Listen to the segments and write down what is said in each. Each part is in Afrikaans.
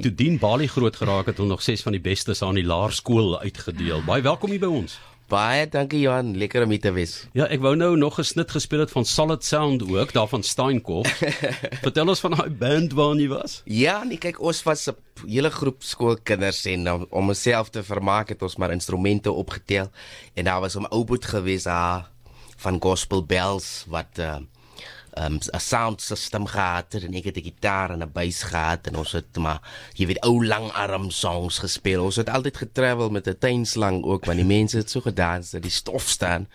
nie. Toe Dien Bali groot geraak het, het nog ses van die bestes aan die laerskool uitgedeel. Baie welkom hier by ons. Baie dankie Johan, lekker om hier te wees. Ja, ek wou nou nog 'n snit gespeel het van Solid Sound ook, daarvan Steinkop. Vertel ons van daai band waarin jy was. Ja, nee kyk ons was 'n hele groep skoolkinders en om, om onsself te vermaak het ons maar instrumente opgetel en daar was 'n ou boet gewees daar van gospel bells wat uh, um, 'n sound system gehad het en ek het 'n gitaar en 'n bass gehad en ons het maar jy weet ou langarm songs gespeel. Ons het altyd getravel met 'n tuinslang ook want die mense het so gedans dat die stof staan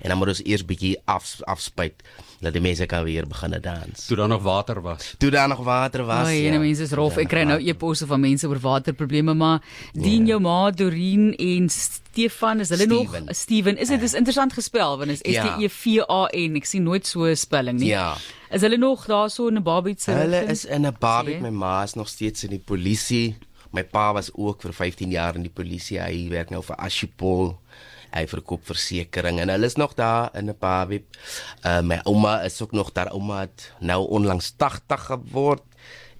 en dan moet ons eers bietjie af afspuit dat die mense kan weer begin dans. Toe daar nog water was. Toe daar nog water was. Ja, mense is rof. Ek kry nou e-posse van mense oor waterprobleme, maar dien jou ma Dorien en Stefan, is hulle Steven. nog Steven? Is dit is interessant gespel want is S Ja. T E V A N. Ek sien nooit so 'n spelling nie. Ja. Is hulle nog daarso in 'n Babbiet se? Hulle is in 'n Barbie. My ma is nog steeds in die polisie. My pa was ook vir 15 jaar in die polisie. Hy werk nou vir Ashipol. Hy verkoop versekerings en hulle is nog daar in 'n Barbie. Uh, my ouma is ook nog daar. Ouma het nou onlangs 80 geword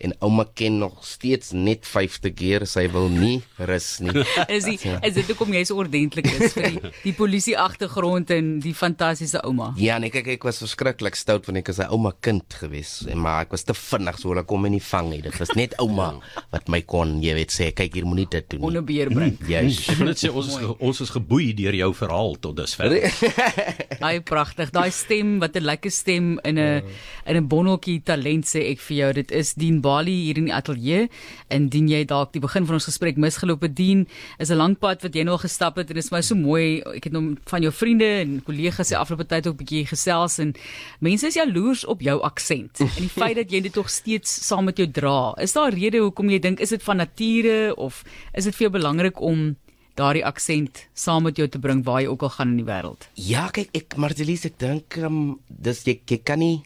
en ouma ken nog steeds net 50 keer. Sy wil nie rus nie. Is die, is dit hoekom jy so ordentlik is vir die, die polisie agtergrond en die fantastiese ouma? Ja, nee, kyk ek was verskriklik stout want ek was 'n ouma kind gewees en maar ek was te vinnig so hulle kom my nie vang nie. Dit was net ouma wat my kon, jy weet, sê kyk hier moenie dit doen Onder nie. beheer bring. Juist. Ek wil net sê ons is ons is geboei deur jou verhaal tot dusver. Daai pragtig, daai stem wat 'n lekker stem in 'n in 'n bonneltjie talent sê ek vir jou. Dit is Dien Bali hier in die ateljee. Indien jy dalk die begin van ons gesprek misgeloop het, Dien, is 'n lang pad wat jy nou al gestap het en dit is my so mooi. Ek het nou van jou vriende en kollegas se afgelope tyd ook 'n bietjie gesels en mense is jaloers op jou aksent en die feit dat jy dit tog steeds saam met jou dra. Is daar 'n rede hoekom jy dink is dit van nature of is dit vir jou belangrik om daardie aksent saam met jou te bring waar jy ook al gaan in die wêreld? Ja, kyk ek Martelies ek dink um, dis jy, jy kan nie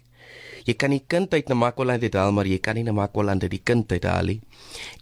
jy kan nie kind uit Namakwaland uit haal maar jy kan nie Namakwaland uit die kind uit haal nie.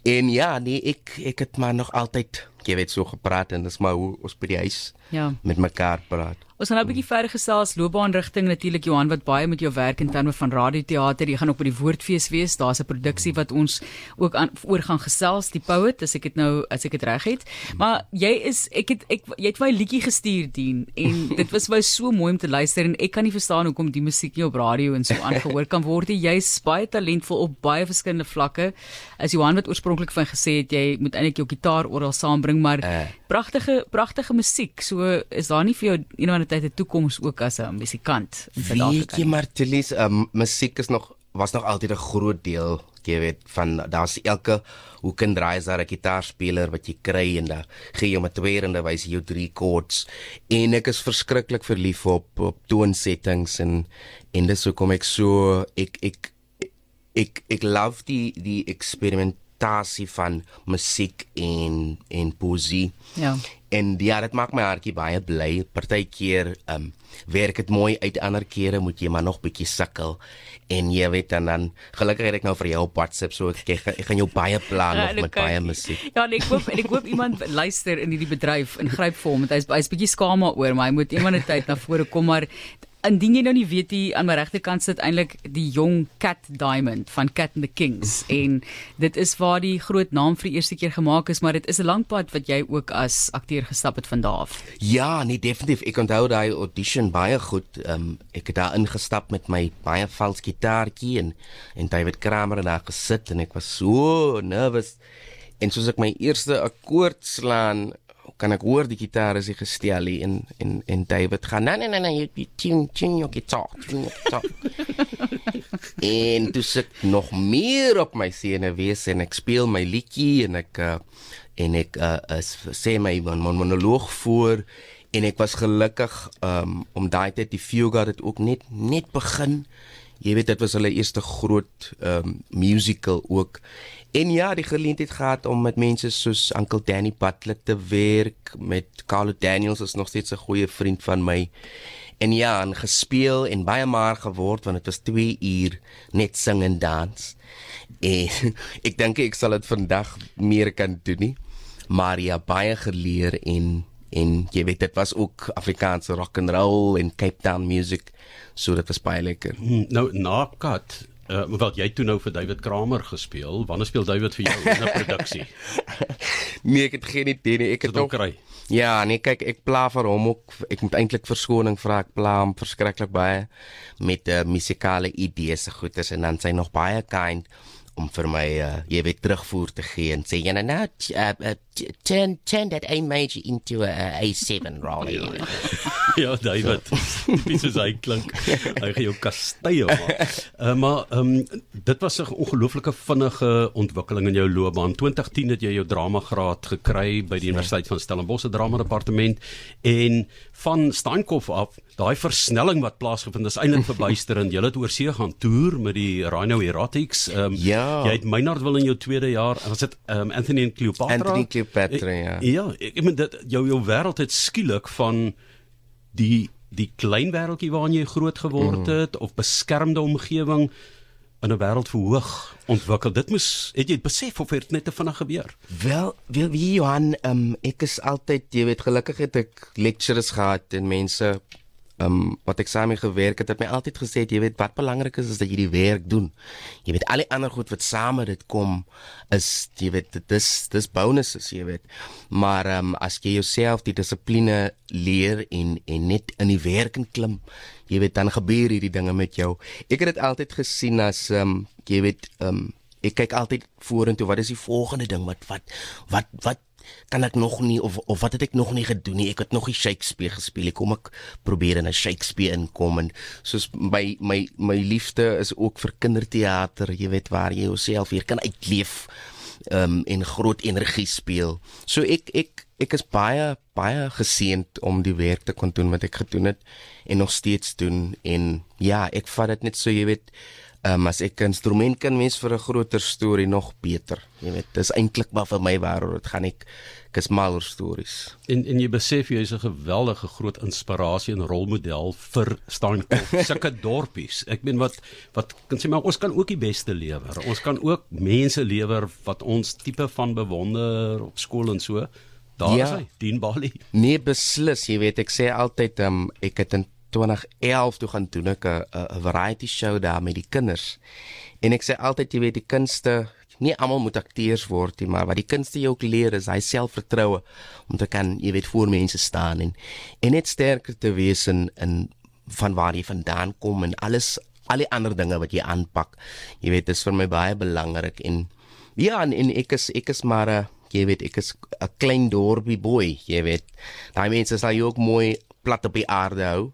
En ja, nee, ek ek het maar nog altyd jy weet so gepraat en dis maar hoe ons by die huis Ja. met mekaar praat. Ons gaan nou 'n bietjie verder gesels loopbaanrigting natuurlik Johan wat baie met jou werk in terme van radioteater. Jy gaan ook by die Woordfees wees. Daar's 'n produksie wat ons ook aan oor gaan gesels, die Poet, as ek dit nou as ek dit reg het. Maar jy is ek het ek jy het my liedjie gestuur dien en dit was vir my so mooi om te luister en ek kan nie verstaan hoekom die musiek nie op radio en so aangehoor kan word nie. Jy's baie talentvol op baie verskillende vlakke. As Johan wat oorspronklik van gesê het jy moet eintlik jou gitaar oral saambring, maar Eh. pragtige pragtige musiek. So is daar nie vir jou eendag tyd 'n toekoms ook as 'n musikant in Weet Suid-Afrika? jy nie? Martelies, um, musiek is nog was nog altyd 'n groot deel, jy weet, van daar's elke hoe kan draai is daar 'n gitaarspeler wat jy kry en dan gee jy hom 'n tweede en dan wys hy jou drie chords. En ek is verskriklik verlief op op toonsettings en en dis hoekom ek so ek ek ek ek love die die eksperimentasie van musiek en en poesie. Ja. En ja, dit maak my hartjie baie bly. Partykeer ehm um, werk dit mooi uit, ander kere moet jy maar nog bietjie sukkel. En jy weet dan dan gelukkig het ek nou vir jou op WhatsApp so ek, ek, ek gaan jou baie plan Ja, en met baie musiek. Ja, en ek hoop en ek hoop iemand luister in hierdie bedryf en gryp vir hom want hy's hy's bietjie skaam daaroor, maar hy moet eendag tyd na vore kom maar indien jy nou nie weet hier aan my regterkant sit eintlik die jong Cat Diamond van Cat and the Kings en dit is waar die groot naam vir die eerste keer gemaak is, maar dit is 'n lang pad wat jy ook as akteur gestap het van daar af. Ja, nee definitief. Ek onthou daai audition baie goed. Ehm um, ek het daar ingestap met my baie vals gitaartjie en en David Kramer en daar gesit en ek was so nervous. En soos ek my eerste akkoord slaan, kan ek hoor die gitaar is nie gestel nie en en en David gaan nee nee nee nee jy tune tune jou gitaar, tune jou gitaar. en toe sit nog meer op my sene wees en ek speel my liedjie en ek uh, en ek uh, is, sê my mon monoloog voor en ek was gelukkig um, om daai tyd die Fuga het ook net net begin. Jy weet dit was hulle eerste groot um, musical ook. En ja, die geleentheid gehad om met mense soos Uncle Danny Butler te werk, met Carlo Daniels is nog steeds 'n goeie vriend van my. En ja, en gespeel en baie maar geword want dit was 2 uur net sing en dans. En ek dink ek sal dit vandag meer kan doen nie. Maar ja, baie geleer en en jy weet dit was ook Afrikaanse rock and roll en Cape Town music. So dit was baie lekker. Hm, Nou na Kat Uh, wat jy toe nou vir David Kramer gespeel. Wanneer speel David vir jou in 'n produksie? nee, ek het geen idee nie. Ek het nog kry. Ja, nee, kyk, ek pla vir hom ook. Ek moet eintlik verskoning vra. Ek pla hom verskriklik baie met 'n uh, musikale idees se goeders en dan sy nog baie kind om vir my uh, jy weet terugvoer te gee en sê jy nou nou uh, uh, turn turn that A major into a A7 Rolly. ja, ja, David. Dis is hy klink. Hy gaan jou kastye maak. Uh, maar ehm um, dit was 'n ongelooflike vinnige ontwikkeling in jou loopbaan. 2010 het jy jou drama graad gekry by die Universiteit van Stellenbosch se drama departement en van Steenkop af daai versnelling wat plaasgevind het is eintlik verbuisterend. Jy het oorsee gaan toer met die Rhino Erotics. Ehm um, ja. Jy het Meinardville in jou tweede jaar. Was dit um, Anthony en Cleopatra? Anthony Cleopatra, ja. Ja, ek, ek meen dit jou jou wêreld het skielik van die die klein wêreldjie waarin jy groot geword mm. het mm. of beskermde omgewing in 'n wêreld verhoog ontwikkel. Dit moes het jy besef of het net te vinnig gebeur? Wel, wil wie Johan, um, ek is altyd, jy weet, gelukkig het ek lectures gehad en mense um, wat ek saam gewerk het, het my altyd gesê jy weet wat belangrik is is dat jy die werk doen. Jy weet al die ander goed wat saam met dit kom is jy weet dis dis bonuses jy weet. Maar um, as jy jouself die dissipline leer en en net in die werk klim, jy weet dan gebeur hierdie dinge met jou. Ek het dit altyd gesien as um, jy weet um, ek kyk altyd vorentoe wat is die volgende ding wat wat wat wat kan ek nog nie of of wat het ek nog nie gedoen nie. Ek het nog nie Shakespeare gespeel nie. Kom ek probeer in 'n Shakespeare inkom en soos my my my liefde is ook vir kinderteater, jy weet waar jy jouself weer kan uitleef um en groot energie speel. So ek ek ek is baie baie geseënd om die werk te kon doen wat ek gedoen het en nog steeds doen en ja, ek vat dit net so jy weet um, as ek 'n instrument kan wees vir 'n groter storie nog beter. Jy weet, dis eintlik maar vir my waaroor dit gaan ek ek is mal oor stories. En en jy besef jy is 'n geweldige groot inspirasie en rolmodel vir Steenkop, sulke dorpies. Ek meen wat wat kan sê maar ons kan ook die beste lewer. Ons kan ook mense lewer wat ons tipe van bewonder op skool en so. Daar ja. is hy, Dean Bali. Nee, beslis, jy weet ek sê altyd um, ek het in 2011 toe gaan doen ek 'n 'n variety show daar met die kinders. En ek sê altyd jy weet die kunste nie almal moet akteurs word nie, maar wat die kunste jou ook leer is hy selfvertroue om te kan jy weet voor mense staan en en net sterker te wees in in van waar jy vandaan kom en alles al die ander dinge wat jy aanpak. Jy weet dit is vir my baie belangrik en ja en, en ek is ek is maar 'n jy weet ek is 'n klein dorpie boy, jy weet. Daai mense sal jou ook mooi plat op die aarde hou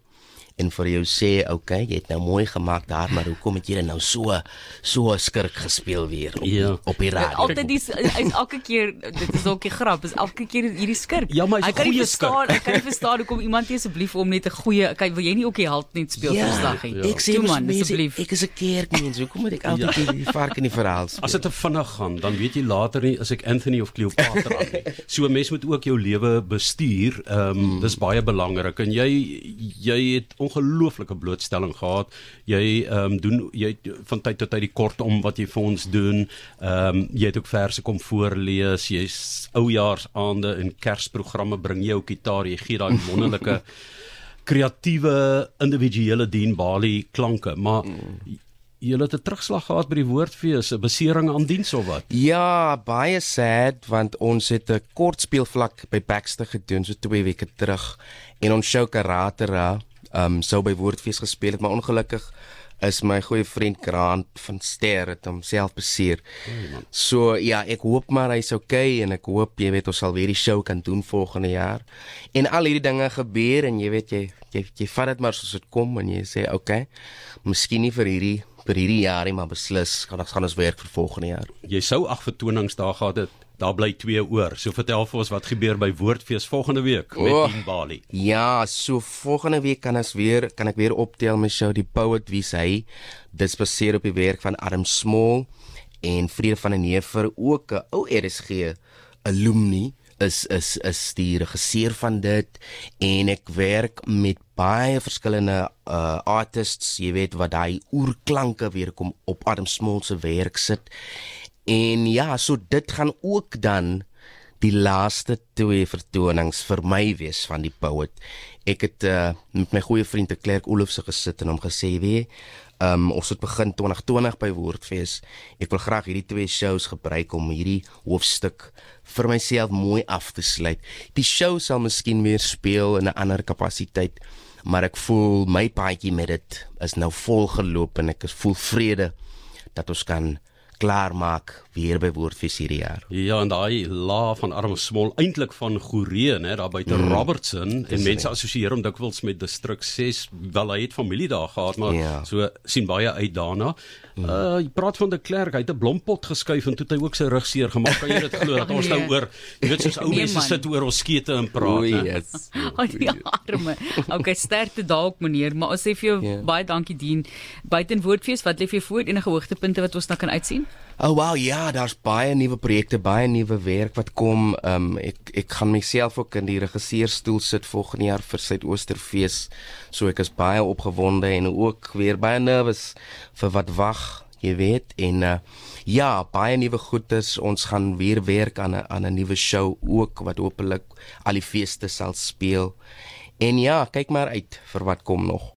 en vir jou sê, "Oké, okay, jy het nou mooi gemaak daar, maar hoekom het jy nou so so skurk gespeel weer op ja. op die radio?" Altyd dis is elke keer dit is ook 'n grap, is elke keer hierdie skurk. Ja, maar hy kan nie verstaan, ek kan nie verstaan hoekom iemand nie asseblief om net 'n goeie, kyk, wil jy nie ook die held net speel ja, verslag nie? Ja. Ek sê man, asseblief. Ek is 'n kerkmens, hoekom moet ek altyd ja. die vark in die verhaal speel? As dit te vinnig gaan, dan weet jy later nie as ek Anthony of Cleopatra aan nie. So 'n mens moet ook jou lewe bestuur. Ehm um, hmm. dis baie belangrik en jy jy het ongelooflike blootstelling gehad. Jy ehm um, doen jy van tyd tot tyd die kort om wat jy vir ons doen. Ehm um, jy het ook verse kom voorlees. Jy's oujaarsaande en kersprogramme bring jou gitaar. Jy gee daai wonderlike kreatiewe individuele Dean Bali klanke, maar jy het 'n terugslag gehad by die woordfees, 'n besering aan diens of wat? Ja, baie sad want ons het 'n kort speelvlak by Baxter gedoen so 2 weke terug en ons show Karatera um sou by woordfees gespeel het, maar ongelukkig is my goeie vriend Grant van Ster het homself beseer. Oh, so ja, ek hoop maar hy's okay en ek hoop jy weet ons sal weer die show kan doen volgende jaar. En al hierdie dinge gebeur en jy weet jy jy, jy vat dit maar soos dit kom en jy sê okay. Miskien nie vir hierdie vir hierdie jaar nie, maar beslis gaan ons gaan ons werk vir volgende jaar. Jy sou ag vertonings daar gehad het daar bly twee oor. So vertel vir ons wat gebeur by Woordfees volgende week met oh, Dean Bali. Ja, so volgende week kan ons weer kan ek weer optel my show die Poet wie hy dis baseer op die werk van Adam Small en Vrede van der Neever ook 'n ou RSG alumni is is is die regisseur van dit en ek werk met baie verskillende uh artists, jy weet wat daai oerklanke weer kom op Adam Small se werk sit En ja, so dit gaan ook dan die laaste twee vertonings vir my wees van die poet. Ek het uh, met my goeie vriend Klerk Olofse gesit en hom gesê, "Wie, um, ons het begin 2020 by Woordfees. Ek wil graag hierdie twee shows gebruik om hierdie hoofstuk vir myself mooi af te sluit. Die show sal miskien weer speel in 'n ander kapasiteit, maar ek voel my paadjie met dit is nou vol geloop en ek voel vrede dat ons kan klaar maak weer by Woordfees hierdie jaar. Ja, en daai la van Arm Smol eintlik van Goree, né, daar buite mm. Robertson en mense assosieer hom dikwels met Distrik 6, wel hy het familie daar gehad, maar ja. so sien baie uit daarna. Mm. Uh jy praat van de Klerk, hy het 'n blompot geskuif en toe het hy ook sy rug seer gemaak. Kan jy dit glo dat ons nou nee. oor jy weet soos ou nee, mense sit oor ons skete en praat. O, yes. Die arme. Okay, sterkte dalk meneer, maar ons sê vir jou yeah. baie dankie dien. Buiten Woordfees, wat lê vir jou voor enige hoogtepunte wat ons nou kan uitsien? Oh wow, ja, daar's baie nuwe projekte, baie nuwe werk wat kom. Um, ek ek gaan myself ook in die regisseurstoel sit volgende jaar vir Suidoosterfees. So ek is baie opgewonde en ook weer baie nervus vir wat wag, jy weet. En uh, ja, baie nuwe goedes. Ons gaan weer werk aan 'n aan 'n nuwe show ook wat hopelik al die feeste sal speel. En ja, kyk maar uit vir wat kom nog.